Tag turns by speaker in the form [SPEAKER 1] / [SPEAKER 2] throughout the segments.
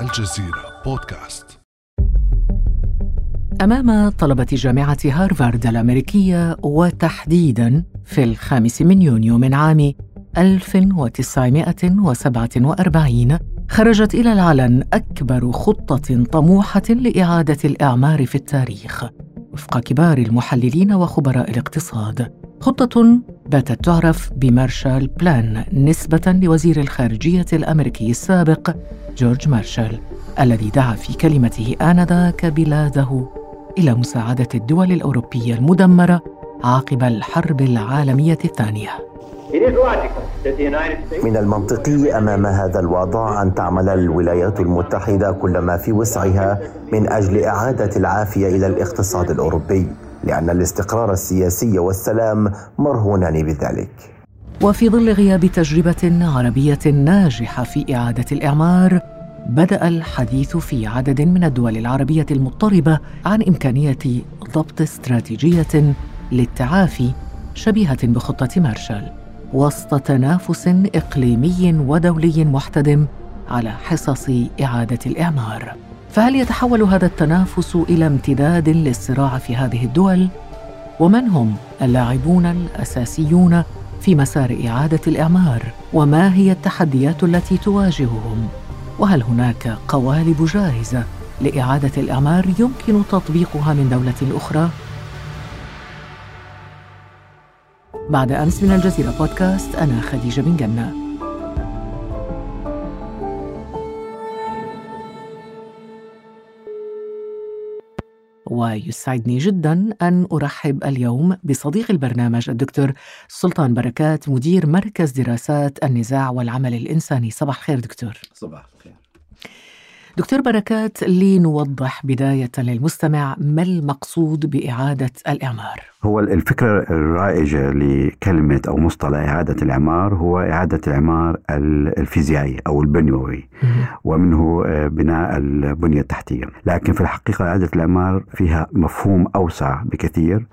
[SPEAKER 1] الجزيرة بودكاست.
[SPEAKER 2] أمام طلبة جامعة هارفارد الأمريكية وتحديداً في الخامس من يونيو من عام 1947 خرجت إلى العلن أكبر خطة طموحة لإعادة الإعمار في التاريخ. وفق كبار المحللين وخبراء الاقتصاد خطة باتت تعرف بمارشال بلان نسبة لوزير الخارجية الأمريكي السابق جورج مارشال الذي دعا في كلمته آنذاك بلاده إلى مساعدة الدول الأوروبية المدمرة عقب الحرب العالمية الثانية.
[SPEAKER 3] من المنطقي أمام هذا الوضع أن تعمل الولايات المتحدة كل ما في وسعها من أجل إعادة العافية إلى الاقتصاد الأوروبي. لأن الاستقرار السياسي والسلام مرهونان بذلك.
[SPEAKER 2] وفي ظل غياب تجربة عربية ناجحة في إعادة الإعمار بدأ الحديث في عدد من الدول العربية المضطربة عن إمكانية ضبط استراتيجية للتعافي شبيهة بخطة مارشال وسط تنافس إقليمي ودولي محتدم على حصص إعادة الإعمار. فهل يتحول هذا التنافس إلى امتداد للصراع في هذه الدول؟ ومن هم اللاعبون الأساسيون في مسار إعادة الإعمار؟ وما هي التحديات التي تواجههم؟ وهل هناك قوالب جاهزة لإعادة الإعمار يمكن تطبيقها من دولة أخرى؟ بعد أمس من الجزيرة بودكاست أنا خديجة بن جنة ويسعدني جدا أن أرحب اليوم بصديق البرنامج الدكتور سلطان بركات مدير مركز دراسات النزاع والعمل الإنساني. صباح الخير دكتور.
[SPEAKER 4] صباح الخير.
[SPEAKER 2] دكتور بركات لنوضح بداية للمستمع ما المقصود بإعادة الإعمار.
[SPEAKER 4] هو الفكرة الرائجة لكلمة أو مصطلح إعادة الإعمار هو إعادة الإعمار الفيزيائي أو البنيوي ومنه بناء البنية التحتية. لكن في الحقيقة إعادة الإعمار فيها مفهوم أوسع بكثير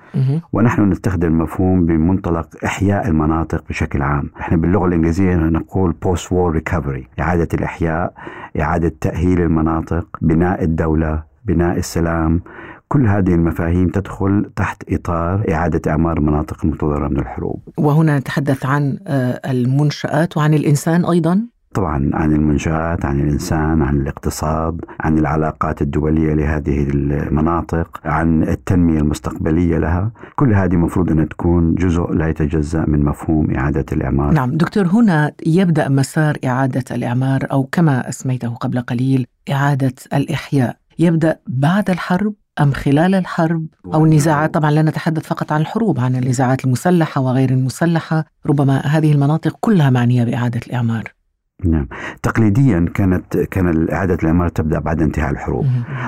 [SPEAKER 4] ونحن نستخدم مفهوم بمنطلق إحياء المناطق بشكل عام. إحنا باللغة الإنجليزية نقول post war recovery إعادة الإحياء إعادة تأهيل المناطق بناء الدولة بناء السلام كل هذه المفاهيم تدخل تحت إطار إعادة إعمار المناطق المتضررة من الحروب.
[SPEAKER 2] وهنا نتحدث عن المنشآت وعن الإنسان أيضا؟
[SPEAKER 4] طبعا عن المنشآت عن الإنسان عن الاقتصاد عن العلاقات الدولية لهذه المناطق عن التنمية المستقبلية لها. كل هذه مفروض أن تكون جزء لا يتجزأ من مفهوم إعادة الإعمار.
[SPEAKER 2] نعم دكتور هنا يبدأ مسار إعادة الإعمار أو كما أسميته قبل قليل إعادة الإحياء. يبدأ بعد الحرب؟ أم خلال الحرب؟ أو النزاعات طبعا لا نتحدث فقط عن الحروب عن النزاعات المسلحة وغير المسلحة. ربما هذه المناطق كلها معنية بإعادة الإعمار.
[SPEAKER 4] نعم. تقليديا كانت كان إعادة الإعمار تبدأ بعد انتهاء الحروب.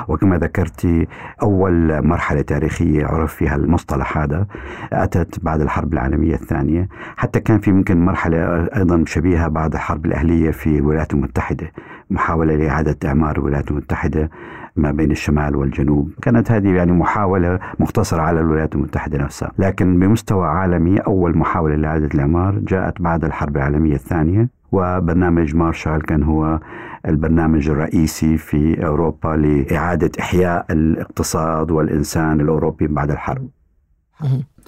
[SPEAKER 4] وكما ذكرت أول مرحلة تاريخية عرف فيها المصطلح هذا أتت بعد الحرب العالمية الثانية. حتى كان في ممكن مرحلة أيضا شبيهة بعد الحرب الأهلية في الولايات المتحدة. محاولة لإعادة إعمار الولايات المتحدة ما بين الشمال والجنوب. كانت هذه يعني محاولة مقتصرة على الولايات المتحدة نفسها. لكن بمستوى عالمي أول محاولة لإعادة الإعمار جاءت بعد الحرب العالمية الثانية وبرنامج مارشال كان هو البرنامج الرئيسي في أوروبا لإعادة إحياء الاقتصاد والإنسان الأوروبي بعد الحرب.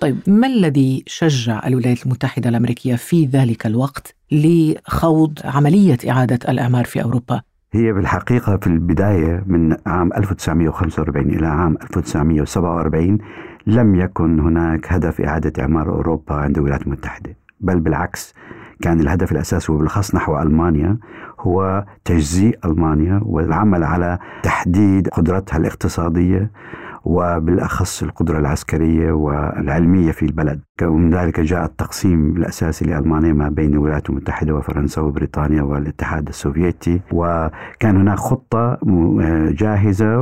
[SPEAKER 2] طيب ما الذي شجع الولايات المتحدة الأمريكية في ذلك الوقت لخوض عملية إعادة الإعمار في أوروبا؟
[SPEAKER 4] هي بالحقيقة في البداية من عام 1945 إلى عام 1947 لم يكن هناك هدف إعادة إعمار أوروبا عند الولايات المتحدة بل بالعكس كان الهدف الأساسي وبالأخص نحو ألمانيا هو تجزيء ألمانيا والعمل على تحديد قدرتها الاقتصادية وبالأخص القدرة العسكرية والعلمية في البلد. ومن ذلك جاء التقسيم الأساسي لألمانيا ما بين الولايات المتحدة وفرنسا وبريطانيا والاتحاد السوفيتي. وكان هناك خطة جاهزة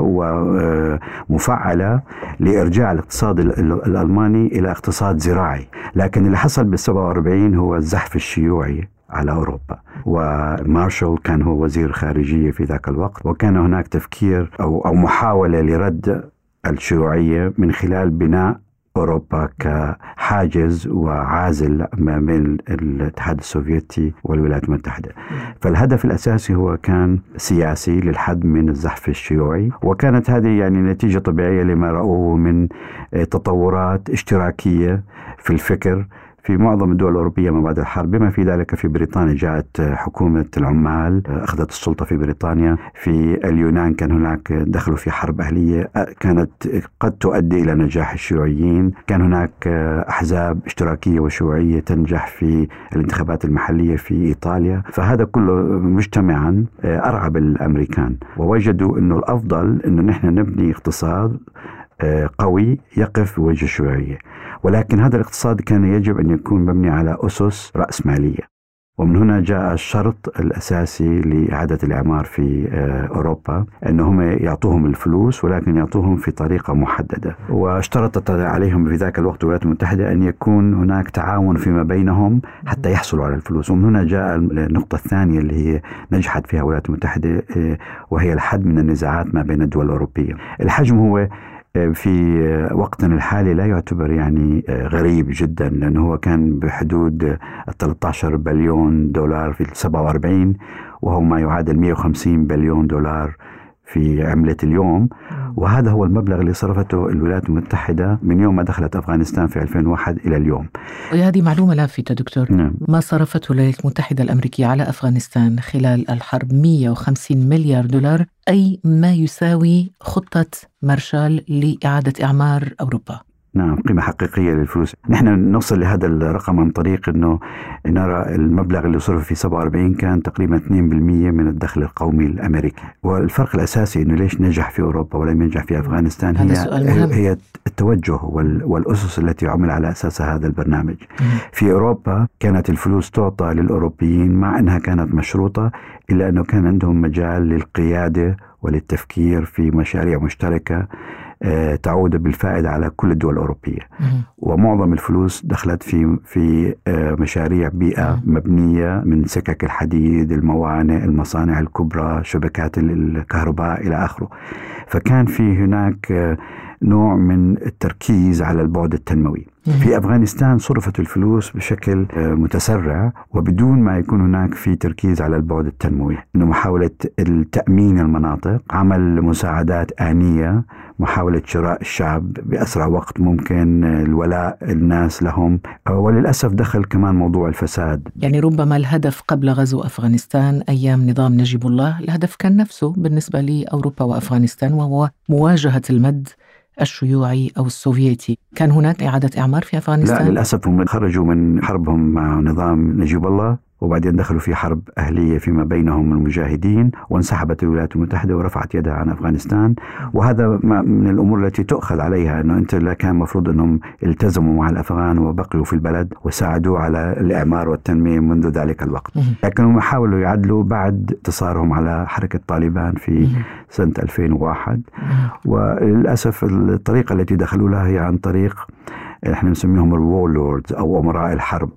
[SPEAKER 4] ومفعلة لإرجاع الاقتصاد الألماني إلى اقتصاد زراعي. لكن اللي حصل بال 47 هو الزحف الشيوعي على أوروبا. ومارشال كان هو وزير خارجية في ذاك الوقت. وكان هناك تفكير أو, أو محاولة لرد الشيوعية من خلال بناء أوروبا كحاجز وعازل ما بين الاتحاد السوفيتي والولايات المتحدة. فالهدف الأساسي هو كان سياسي للحد من الزحف الشيوعي وكانت هذه يعني نتيجة طبيعية لما رأوه من تطورات اشتراكية في الفكر في معظم الدول الأوروبية ما بعد الحرب بما في ذلك في بريطانيا جاءت حكومة العمال أخذت السلطة في بريطانيا. في اليونان كان هناك دخلوا في حرب أهلية كانت قد تؤدي إلى نجاح الشيوعيين. كان هناك أحزاب اشتراكية وشيوعية تنجح في الانتخابات المحلية في إيطاليا. فهذا كله مجتمعا أرعب الأمريكان. ووجدوا أنه الأفضل أنه نحن نبني اقتصاد قوي يقف بوجه الشيوعية ولكن هذا الاقتصاد كان يجب أن يكون مبني على أسس رأسمالية ومن هنا جاء الشرط الأساسي لإعادة الإعمار في أوروبا أنهم يعطوهم الفلوس ولكن يعطوهم في طريقة محددة. واشترطت عليهم في ذاك الوقت الولايات المتحدة أن يكون هناك تعاون فيما بينهم حتى يحصلوا على الفلوس. ومن هنا جاء النقطة الثانية اللي هي نجحت فيها الولايات المتحدة وهي الحد من النزاعات ما بين الدول الأوروبية. الحجم هو في وقتنا الحالي لا يعتبر يعني غريب جدا لأنه هو كان بحدود 13 بليون دولار في 47 وهو ما يعادل 150 بليون دولار في عملة اليوم. وهذا هو المبلغ اللي صرفته الولايات المتحدة من يوم ما دخلت أفغانستان في 2001 إلى اليوم.
[SPEAKER 2] وهذه معلومة لافتة دكتور.
[SPEAKER 4] نعم.
[SPEAKER 2] ما صرفته الولايات المتحدة الأمريكية على أفغانستان خلال الحرب 150 مليار دولار أي ما يساوي خطة مارشال لإعادة إعمار أوروبا؟
[SPEAKER 4] نعم قيمة حقيقية للفلوس. نحن نوصل لهذا الرقم عن طريق أنه نرى المبلغ اللي صرف في 47 كان تقريبا 2% من الدخل القومي الأمريكي. والفرق الأساسي أنه ليش نجح في أوروبا ولم ينجح في أفغانستان؟ هي. هي التوجه وال- والأسس التي عمل على أساسها هذا البرنامج. في أوروبا كانت الفلوس تعطى للأوروبيين مع أنها كانت مشروطة إلا أنه كان عندهم مجال للقيادة وللتفكير في مشاريع مشتركة. تعود بالفائدة على كل الدول الأوروبية. ومعظم الفلوس دخلت في في آه، مشاريع بيئة مبنية من سكك الحديد الموانئ المصانع الكبرى شبكات ال- الكهرباء إلى آخره. فكان في هناك آه، نوع من التركيز على البعد التنموي. في أفغانستان صرفت الفلوس بشكل آه، متسرع وبدون ما يكون هناك في تركيز على البعد التنموي. إنه محاولة التأمين المناطق عمل مساعدات آنية محاولة شراء الشعب بأسرع وقت ممكن آه، الولاء الناس لهم. آه، وللأسف دخل كمان موضوع الفساد.
[SPEAKER 2] يعني ربما الهدف قبل غزو أفغانستان أيام نظام نجيب الله الهدف كان نفسه بالنسبة لأوروبا وأفغانستان وهو مواجهة المد الشيوعي أو السوفيتي كان هناك إعادة إعمار في
[SPEAKER 4] لا
[SPEAKER 2] أفغانستان؟
[SPEAKER 4] للأسف هم خرجوا من حربهم مع نظام نجيب الله وبعدين دخلوا في حرب أهلية فيما بينهم المجاهدين وانسحبت الولايات المتحدة ورفعت يدها عن أفغانستان وهذا ما- من الأمور التي تؤخذ عليها أنه أنت لا كان المفروض أنهم التزموا مع الأفغان وبقيوا في البلد وساعدوا على الإعمار والتنمية منذ ذلك الوقت
[SPEAKER 2] مهم.
[SPEAKER 4] لكن هم حاولوا يعدلوا بعد انتصارهم على حركة طالبان في. سنة 2001
[SPEAKER 2] مهم.
[SPEAKER 4] وللأسف الطريقة التي دخلوا لها هي عن طريق إحنا نسميهم الوولوردز أو أمراء الحرب.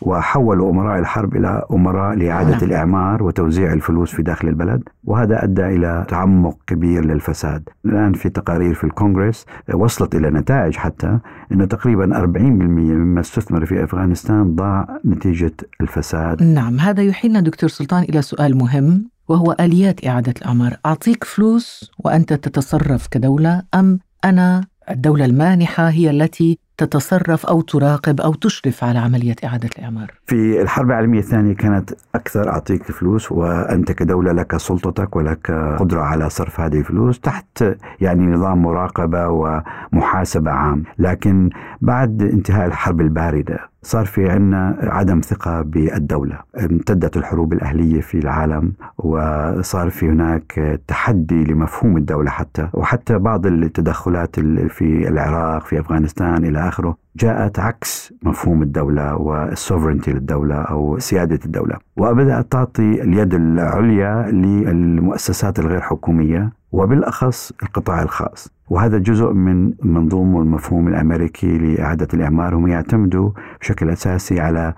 [SPEAKER 4] وحولوا أمراء الحرب إلى أمراء لإعادة
[SPEAKER 2] نعم.
[SPEAKER 4] الإعمار وتوزيع الفلوس في داخل البلد وهذا أدى إلى تعمق كبير للفساد. الآن في تقارير في الكونغرس وصلت إلى نتائج حتى أنه تقريبا 40% مما استثمر في أفغانستان ضاع نتيجة الفساد.
[SPEAKER 2] نعم هذا يحيلنا دكتور سلطان إلى سؤال مهم وهو آليات إعادة الأعمار. أعطيك فلوس وأنت تتصرف كدولة أم أنا الدولة المانحة هي التي تتصرف أو تراقب أو تشرف على عملية إعادة الإعمار.
[SPEAKER 4] في الحرب العالمية الثانية كانت أكثر أعطيك فلوس وأنت كدولة لك سلطتك ولك قدرة على صرف هذه الفلوس تحت يعني نظام مراقبة ومحاسبة عام. لكن بعد انتهاء الحرب الباردة صار في عنا عدم ثقة بالدولة. امتدت الحروب الأهلية في العالم وصار في هناك تحدي لمفهوم الدولة حتى. وحتى بعض التدخلات في العراق في أفغانستان إلى آخره جاءت عكس مفهوم الدولة والسوفرنتي للدولة أو سيادة الدولة. وبدأت تعطي اليد العليا للمؤسسات الغير حكومية. وبالأخص القطاع الخاص. وهذا جزء من منظوم والمفهوم الأمريكي لإعادة الإعمار هم يعتمدوا بشكل أساسي على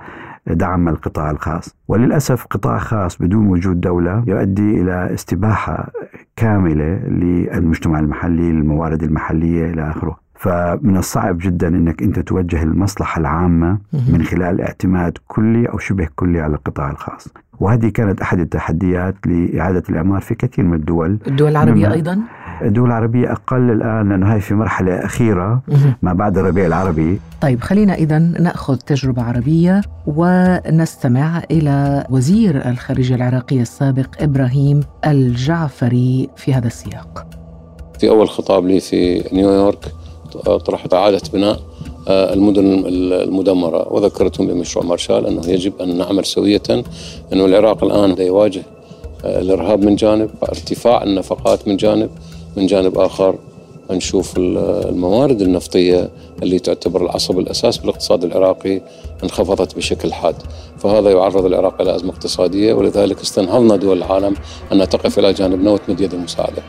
[SPEAKER 4] دعم القطاع الخاص. وللأسف قطاع خاص بدون وجود دولة يؤدي إلى استباحة كاملة للمجتمع المحلي للموارد المحلية إلى آخره. فمن الصعب جدا إنك أنت توجه المصلحة العامة من خلال اعتماد كلي أو شبه كلي على القطاع الخاص. وهذه كانت أحد التحديات لإعادة الاعمار في كثير من الدول.
[SPEAKER 2] الدول العربية أيضا؟
[SPEAKER 4] الدول العربية أقل الآن لأنه هاي في مرحلة أخيرة ما بعد الربيع العربي.
[SPEAKER 2] طيب خلينا إذا نأخذ تجربة عربية ونستمع إلى وزير الخارجية العراقي السابق إبراهيم الجعفري في هذا السياق.
[SPEAKER 5] في أول خطاب لي في نيويورك طرحت إعادة بناء آه، المدن المدمرة. وذكرتهم بمشروع مارشال أنه يجب أن نعمل سوية أنه العراق الآن يواجه آه، الإرهاب من جانب ارتفاع النفقات من جانب. من جانب آخر نشوف الموارد النفطية اللي تعتبر العصب الأساس بالاقتصاد العراقي انخفضت بشكل حاد. فهذا يعرض العراق إلى أزمة اقتصادية ولذلك استنهضنا دول العالم أن تقف إلى جانبنا وتمد يد المساعدة.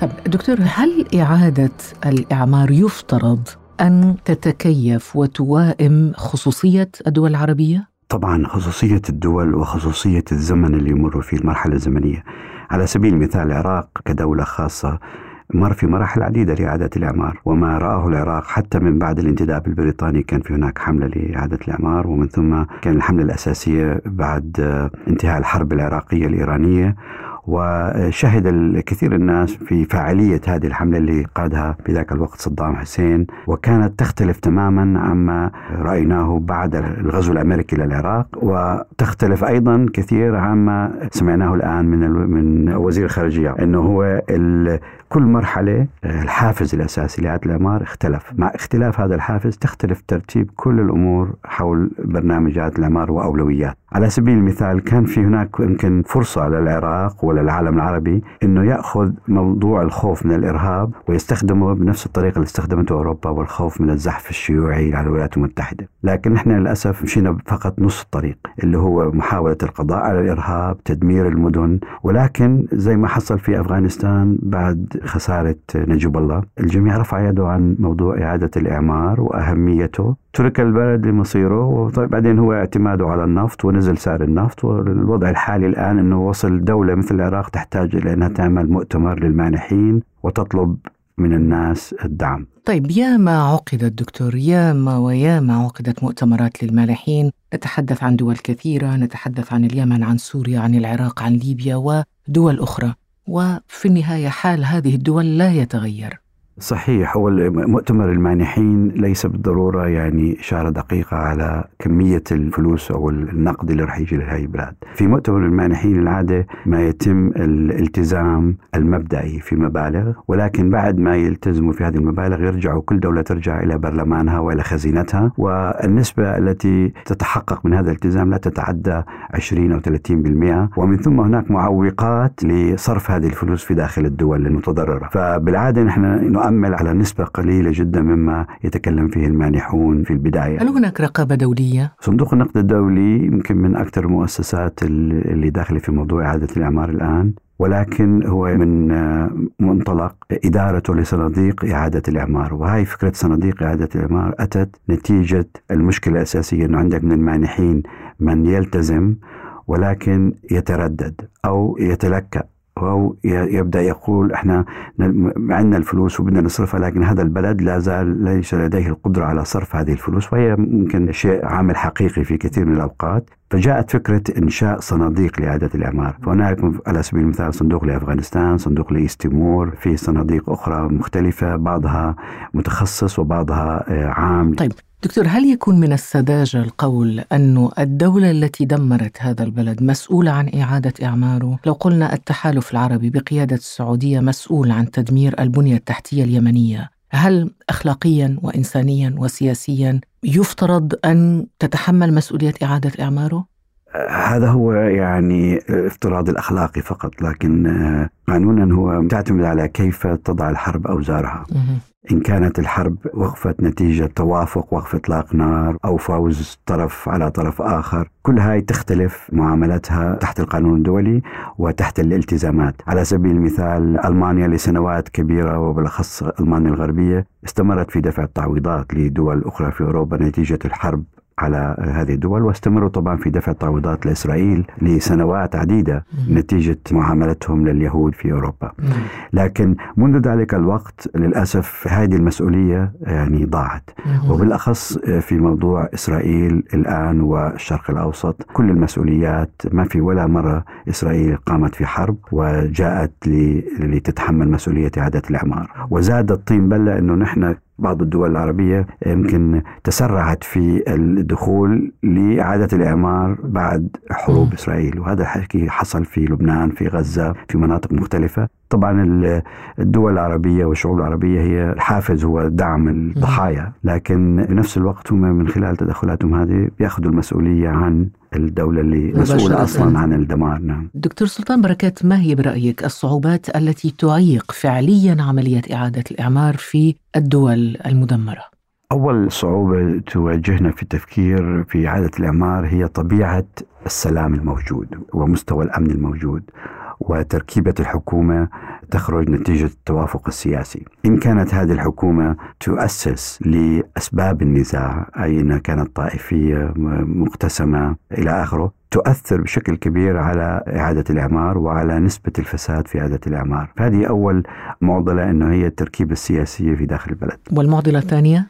[SPEAKER 2] طب دكتور هل إعادة الإعمار يفترض أن تتكيف وتوائم خصوصية الدول العربية؟
[SPEAKER 4] طبعا خصوصية الدول وخصوصية الزمن اللي يمر فيه المرحلة الزمنية على سبيل المثال العراق كدولة خاصة مر في مراحل عديدة لإعادة الإعمار وما رآه العراق حتى من بعد الانتداب البريطاني كان في هناك حملة لإعادة الإعمار ومن ثم كان الحملة الأساسية بعد انتهاء الحرب العراقية الإيرانية وشهد الكثير الناس في فاعلية هذه الحملة اللي قادها في ذاك الوقت صدام حسين وكانت تختلف تماما عما رأيناه بعد الغزو الأمريكي للعراق وتختلف أيضا كثير عما سمعناه الآن من من وزير الخارجية أنه هو كل مرحلة الحافز الأساسي لإعادة الإعمار اختلف. مع اختلاف هذا الحافز تختلف ترتيب كل الأمور حول برنامج إعادة الإعمار وأولويات. على سبيل المثال كان في هناك يمكن فرصة للعراق وللعالم العربي أنه يأخذ موضوع الخوف من الإرهاب ويستخدمه بنفس الطريقة اللي استخدمته أوروبا والخوف من الزحف الشيوعي على الولايات المتحدة. لكن نحن للأسف مشينا فقط نص الطريق اللي هو محاولة القضاء على الإرهاب تدمير المدن. ولكن زي ما حصل في أفغانستان بعد خسارة نجيب الله الجميع رفع يده عن موضوع إعادة الإعمار وأهميته. ترك البلد لمصيره وبعدين هو اعتماده على النفط ونزل سعر النفط والوضع الحالي الآن أنه وصل دولة مثل العراق تحتاج إلى أنها تعمل مؤتمر للمانحين وتطلب من الناس الدعم.
[SPEAKER 2] طيب يا ما عقدت دكتور؟ يا ما ويا ما عقدت مؤتمرات للمانحين؟ نتحدث عن دول كثيرة نتحدث عن اليمن عن سوريا عن العراق عن ليبيا ودول أخرى. وفي النهاية حال هذه الدول لا يتغير.
[SPEAKER 4] صحيح هو مؤتمر المانحين ليس بالضرورة يعني إشارة دقيقة على كمية الفلوس أو النقد اللي راح يجي لهذه البلاد. في مؤتمر المانحين العادة ما يتم الالتزام المبدئي في مبالغ ولكن بعد ما يلتزموا في هذه المبالغ يرجعوا كل دولة ترجع إلى برلمانها وإلى خزينتها والنسبة التي تتحقق من هذا الالتزام لا تتعدى 20 أو 30% ومن ثم هناك معوقات لصرف هذه الفلوس في داخل الدول المتضررة. فبالعادة نحن نؤمل على نسبة قليلة جدا مما يتكلم فيه المانحون في البداية.
[SPEAKER 2] هل هناك رقابة دولية؟
[SPEAKER 4] صندوق النقد الدولي يمكن من أكثر المؤسسات اللي داخلة في موضوع إعادة الإعمار الآن ولكن هو من منطلق إدارته لصناديق إعادة الإعمار. وهي فكرة صناديق إعادة الإعمار أتت نتيجة المشكلة الأساسية أنه عندك من المانحين من يلتزم ولكن يتردد أو يتلكأ. أو يبدأ يقول إحنا عندنا الفلوس وبدنا نصرفها لكن هذا البلد لا زال ليس لديه القدرة على صرف هذه الفلوس وهي ممكن شيء عامل حقيقي في كثير من الأوقات. فجاءت فكرة إنشاء صناديق لإعادة الإعمار. فهناك على سبيل المثال صندوق لأفغانستان صندوق لإستيمور في صناديق أخرى مختلفة بعضها متخصص وبعضها آه، عام.
[SPEAKER 2] طيب دكتور هل يكون من السذاجة القول أن الدولة التي دمرت هذا البلد مسؤولة عن إعادة إعماره؟ لو قلنا التحالف العربي بقيادة السعودية مسؤول عن تدمير البنية التحتية اليمنية هل أخلاقيا وإنسانيا وسياسيا يفترض أن تتحمل مسؤولية إعادة إعماره؟
[SPEAKER 4] هذا هو يعني افتراض الأخلاقي فقط لكن قانونا هو تعتمد على كيف تضع الحرب أوزارها إن كانت الحرب وقفة نتيجة توافق وقف إطلاق نار أو فوز طرف على طرف آخر كل هاي تختلف معاملتها تحت القانون الدولي وتحت الالتزامات. على سبيل المثال ألمانيا لسنوات كبيرة وبالأخص ألمانيا الغربية استمرت في دفع التعويضات لدول أخرى في أوروبا نتيجة الحرب على هذه الدول واستمروا طبعا في دفع تعويضات لإسرائيل لسنوات عديدة نتيجة معاملتهم لليهود في أوروبا. لكن منذ ذلك الوقت للأسف هذه المسؤولية يعني ضاعت. وبالأخص في موضوع إسرائيل الآن والشرق الأوسط كل المسؤوليات ما في ولا مرة إسرائيل قامت في حرب وجاءت لتتحمل مسؤولية إعادة الإعمار. وزاد الطين بلة أنه نحن بعض الدول العربية يمكن تسرعت في الدخول لإعادة الإعمار بعد حروب إسرائيل. وهذا الحكي حصل في لبنان في غزة في مناطق مختلفة. طبعا الدول العربية والشعوب العربية هي الحافز هو دعم الضحايا. لكن بنفس الوقت هم من خلال تدخلاتهم هذه بيأخذوا المسؤولية عن الدولة اللي مسؤولة أصلا عن الدمار. نعم.
[SPEAKER 2] دكتور سلطان بركات ما هي برأيك الصعوبات التي تعيق فعليا عملية إعادة الإعمار في الدول المدمرة؟
[SPEAKER 4] أول صعوبة تواجهنا في التفكير في إعادة الإعمار هي طبيعة السلام الموجود ومستوى الأمن الموجود. وتركيبة الحكومة تخرج نتيجة التوافق السياسي. إن كانت هذه الحكومة تؤسس لأسباب النزاع أي أنها كانت طائفية مقتسمة إلى آخره تؤثر بشكل كبير على إعادة الإعمار وعلى نسبة الفساد في إعادة الإعمار. فهذه أول معضلة أنه هي التركيبة السياسية في داخل البلد.
[SPEAKER 2] والمعضلة الثانية؟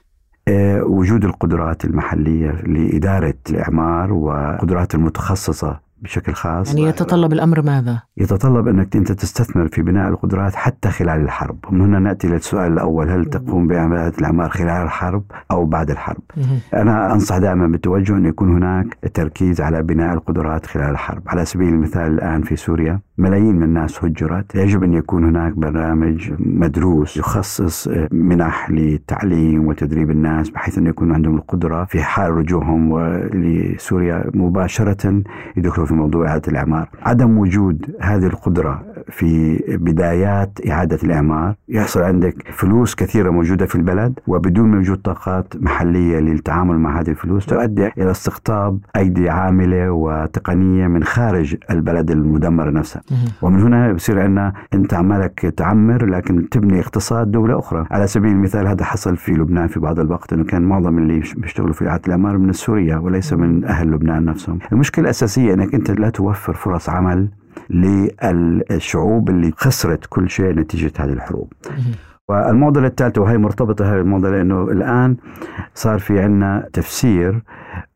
[SPEAKER 4] آه، وجود القدرات المحلية لإدارة الإعمار وقدرات المتخصصة بشكل خاص
[SPEAKER 2] يعني يتطلب الأمر ماذا؟
[SPEAKER 4] يتطلب أنك أنت تستثمر في بناء القدرات حتى خلال الحرب. ومن هنا نأتي للسؤال الأول هل تقوم بعملية الأعمار خلال الحرب أو بعد الحرب؟ أنا أنصح دائما بالتوجه أن يكون هناك تركيز على بناء القدرات خلال الحرب. على سبيل المثال الآن في سوريا ملايين من الناس هجرت. يجب أن يكون هناك برنامج مدروس يخصص منح للتعليم وتدريب الناس بحيث أن يكون عندهم القدرة في حال رجوعهم لسوريا مباشرة. يدخلوا في موضوع إعادة الإعمار. عدم وجود هذه القدرة في بدايات إعادة الإعمار. يحصل عندك فلوس كثيرة موجودة في البلد وبدون وجود طاقات محلية للتعامل مع هذه الفلوس تؤدي إلى استقطاب أيدي عاملة وتقنية من خارج البلد المدمرة نفسها. ومن هنا بصير عندنا أنت عمالك تعمر لكن تبني اقتصاد دولة أخرى. على سبيل المثال هذا حصل في لبنان في بعض الوقت أنه كان معظم اللي بيشتغلوا في إعادة الإعمار من سوريا وليس من أهل لبنان نفسهم. المشكلة الأساسية أنك أنت لا توفر فرص عمل للشعوب اللي خسرت كل شيء نتيجة هذه الحروب. والمعضلة الثالثة وهي مرتبطة هذه المعضلة أنه الآن صار في عنا تفسير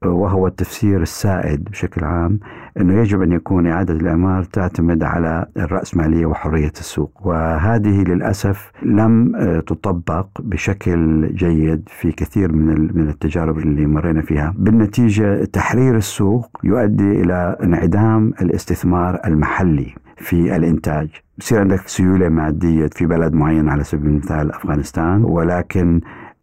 [SPEAKER 4] وهو التفسير السائد بشكل عام أنه يجب أن يكون إعادة الإعمار تعتمد على الرأسمالية وحرية السوق. وهذه للأسف لم تطبق بشكل جيد في كثير من من التجارب اللي مرينا فيها. بالنتيجة تحرير السوق يؤدي إلى انعدام الاستثمار المحلي في الإنتاج. بصير عندك سيولة مادية في بلد معين على سبيل المثال أفغانستان ولكن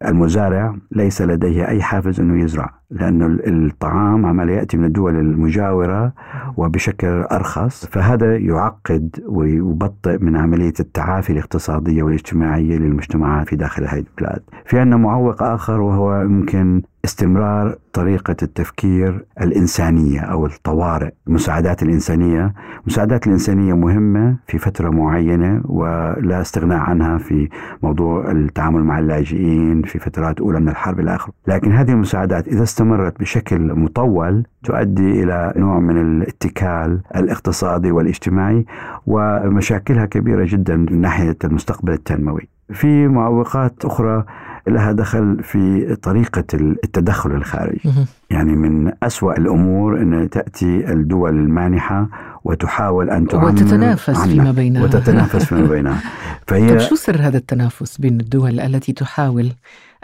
[SPEAKER 4] المزارع ليس لديه أي حافز أنه يزرع لأنه الطعام عمال يأتي من الدول المجاورة وبشكل أرخص فهذا يعقد ويبطئ من عملية التعافي الاقتصادية والاجتماعية للمجتمعات في داخل هذه البلاد. في عندنا معوق آخر وهو يمكن استمرار طريقة التفكير الإنسانية أو الطوارئ المساعدات الإنسانية. المساعدات الإنسانية مهمة في فترة معينة ولا استغناء عنها في موضوع التعامل مع اللاجئين في فترات أولى من الحرب إلى آخره. لكن هذه المساعدات إذا استمرت بشكل مطول تؤدي إلى نوع من الاتكال الاقتصادي والاجتماعي ومشاكلها كبيرة جدا من ناحية المستقبل التنموي. في معوقات أخرى لها دخل في طريقة التدخل الخارجي. يعني من أسوأ الأمور أن تأتي الدول المانحة وتحاول أن تعمر
[SPEAKER 2] وتتنافس فيما بينها.
[SPEAKER 4] وتتنافس فيما بينها.
[SPEAKER 2] فهي طيب شو سر هذا التنافس بين الدول التي تحاول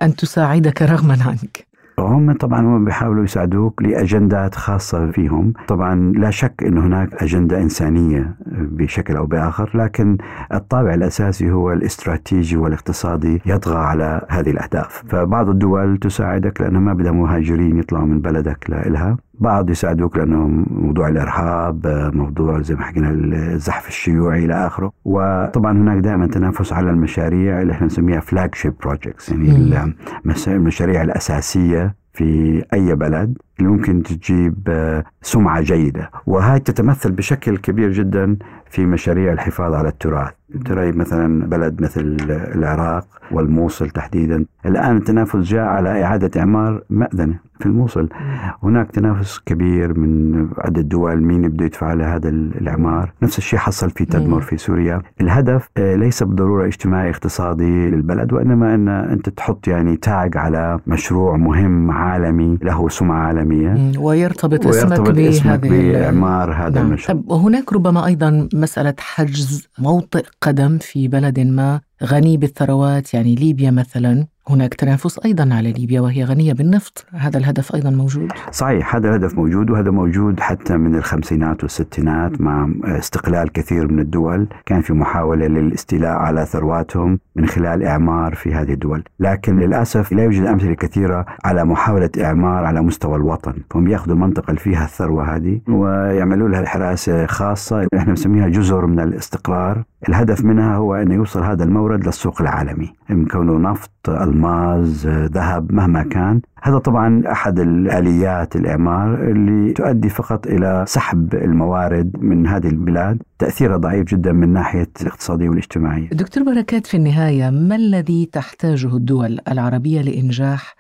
[SPEAKER 2] أن تساعدك رغما عنك؟
[SPEAKER 4] هم طبعا هم بيحاولوا يساعدوك لأجندات خاصة فيهم، طبعا لا شك انه هناك أجندة إنسانية بشكل أو بآخر، لكن الطابع الأساسي هو الاستراتيجي والاقتصادي يطغى على هذه الأهداف، فبعض الدول تساعدك لأنها ما بدها مهاجرين يطلعوا من بلدك لإلها، بعض يساعدوك لأنه موضوع الإرهاب موضوع زي ما حكينا الزحف الشيوعي إلى آخره. وطبعا هناك دائما تنافس على المشاريع اللي إحنا نسميها flagship projects يعني المشاريع الأساسية في أي بلد. اللي ممكن تجيب آه، سمعة جيدة. وهي تتمثل بشكل كبير جدا في مشاريع الحفاظ على التراث. ترى مثلا بلد مثل العراق والموصل تحديدا. الآن التنافس جاء على إعادة إعمار مأذنة في الموصل. هناك تنافس كبير من عدة دول مين بده يدفع على هذا الإعمار؟ نفس الشيء حصل في تدمر في سوريا. الهدف آه، ليس بالضرورة اجتماعي اقتصادي للبلد وإنما أن أنت تحط يعني تاج على مشروع مهم عالمي له سمعة عالمية.
[SPEAKER 2] ويرتبط, ويرتبط اسمك,
[SPEAKER 4] اسمك بإعمار هذا نعم. المشروع.
[SPEAKER 2] طب وهناك ربما أيضا مسألة حجز موطئ قدم في بلد ما غني بالثروات يعني ليبيا مثلا. هناك تنافس أيضا على ليبيا وهي غنية بالنفط، هذا الهدف أيضا موجود.
[SPEAKER 4] صحيح هذا الهدف موجود وهذا موجود حتى من الخمسينات والستينات مع استقلال كثير من الدول، كان في محاولة للاستيلاء على ثرواتهم من خلال إعمار في هذه الدول، لكن للأسف لا يوجد أمثلة كثيرة على محاولة إعمار على مستوى الوطن، هم يأخذوا المنطقة اللي فيها الثروة هذه ويعملوا لها حراسه خاصة. إحنا بنسميها جزر من الاستقرار، الهدف منها هو أن يوصل هذا المورد للسوق العالمي، من كونه نفط الماس ذهب مهما كان هذا طبعا أحد الآليات الإعمار اللي تؤدي فقط إلى سحب الموارد من هذه البلاد تاثيرها ضعيف جدا من ناحية الاقتصادية والاجتماعية.
[SPEAKER 2] دكتور بركات في النهاية ما الذي تحتاجه الدول العربية لإنجاح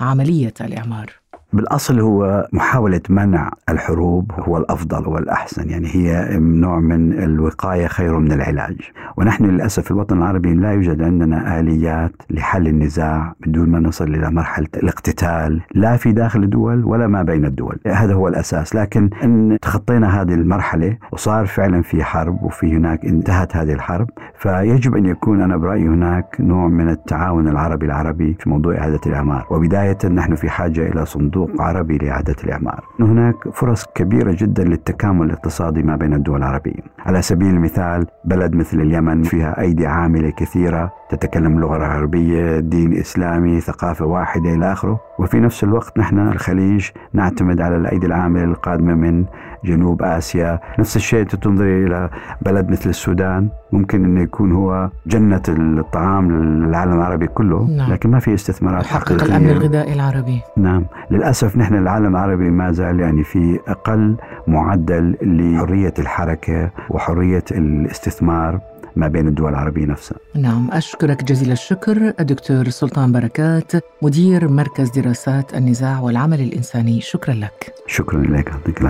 [SPEAKER 2] عملية الإعمار؟
[SPEAKER 4] بالأصل هو محاولة منع الحروب هو الأفضل والأحسن يعني هي نوع من الوقاية خير من العلاج. ونحن للأسف في الوطن العربي لا يوجد عندنا آليات لحل النزاع بدون ما نصل إلى مرحلة الاقتتال لا في داخل الدول ولا ما بين الدول. هذا هو الأساس. لكن إن تخطينا هذه المرحلة وصار فعلا في حرب وفي هناك انتهت هذه الحرب فيجب أن يكون أنا برأيي هناك نوع من التعاون العربي العربي في موضوع إعادة الإعمار. وبداية نحن في حاجة إلى صندوق صندوق عربي لإعادة الإعمار. هناك فرص كبيرة جدا للتكامل الاقتصادي ما بين الدول العربية. على سبيل المثال بلد مثل اليمن فيها أيدي عاملة كثيرة تتكلم اللغة العربية دين إسلامي ثقافة واحدة إلى آخره. وفي نفس الوقت نحن الخليج نعتمد على الأيدي العاملة القادمة من جنوب آسيا. نفس الشيء تنظري إلى بلد مثل السودان. ممكن أنه يكون هو جنة الطعام للعالم العربي كله نعم. لكن ما في استثمارات
[SPEAKER 2] يحقق الأمن الغذائي العربي.
[SPEAKER 4] نعم. للأسف نحن العالم العربي ما زال يعني في أقل معدل لحرية الحركة وحرية الاستثمار ما بين الدول العربية نفسها.
[SPEAKER 2] نعم أشكرك جزيل الشكر الدكتور سلطان بركات مدير مركز دراسات النزاع والعمل الإنساني. شكرا لك.
[SPEAKER 4] شكرا لك يعطيك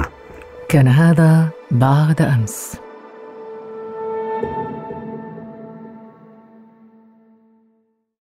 [SPEAKER 2] كان هذا بعد أمس.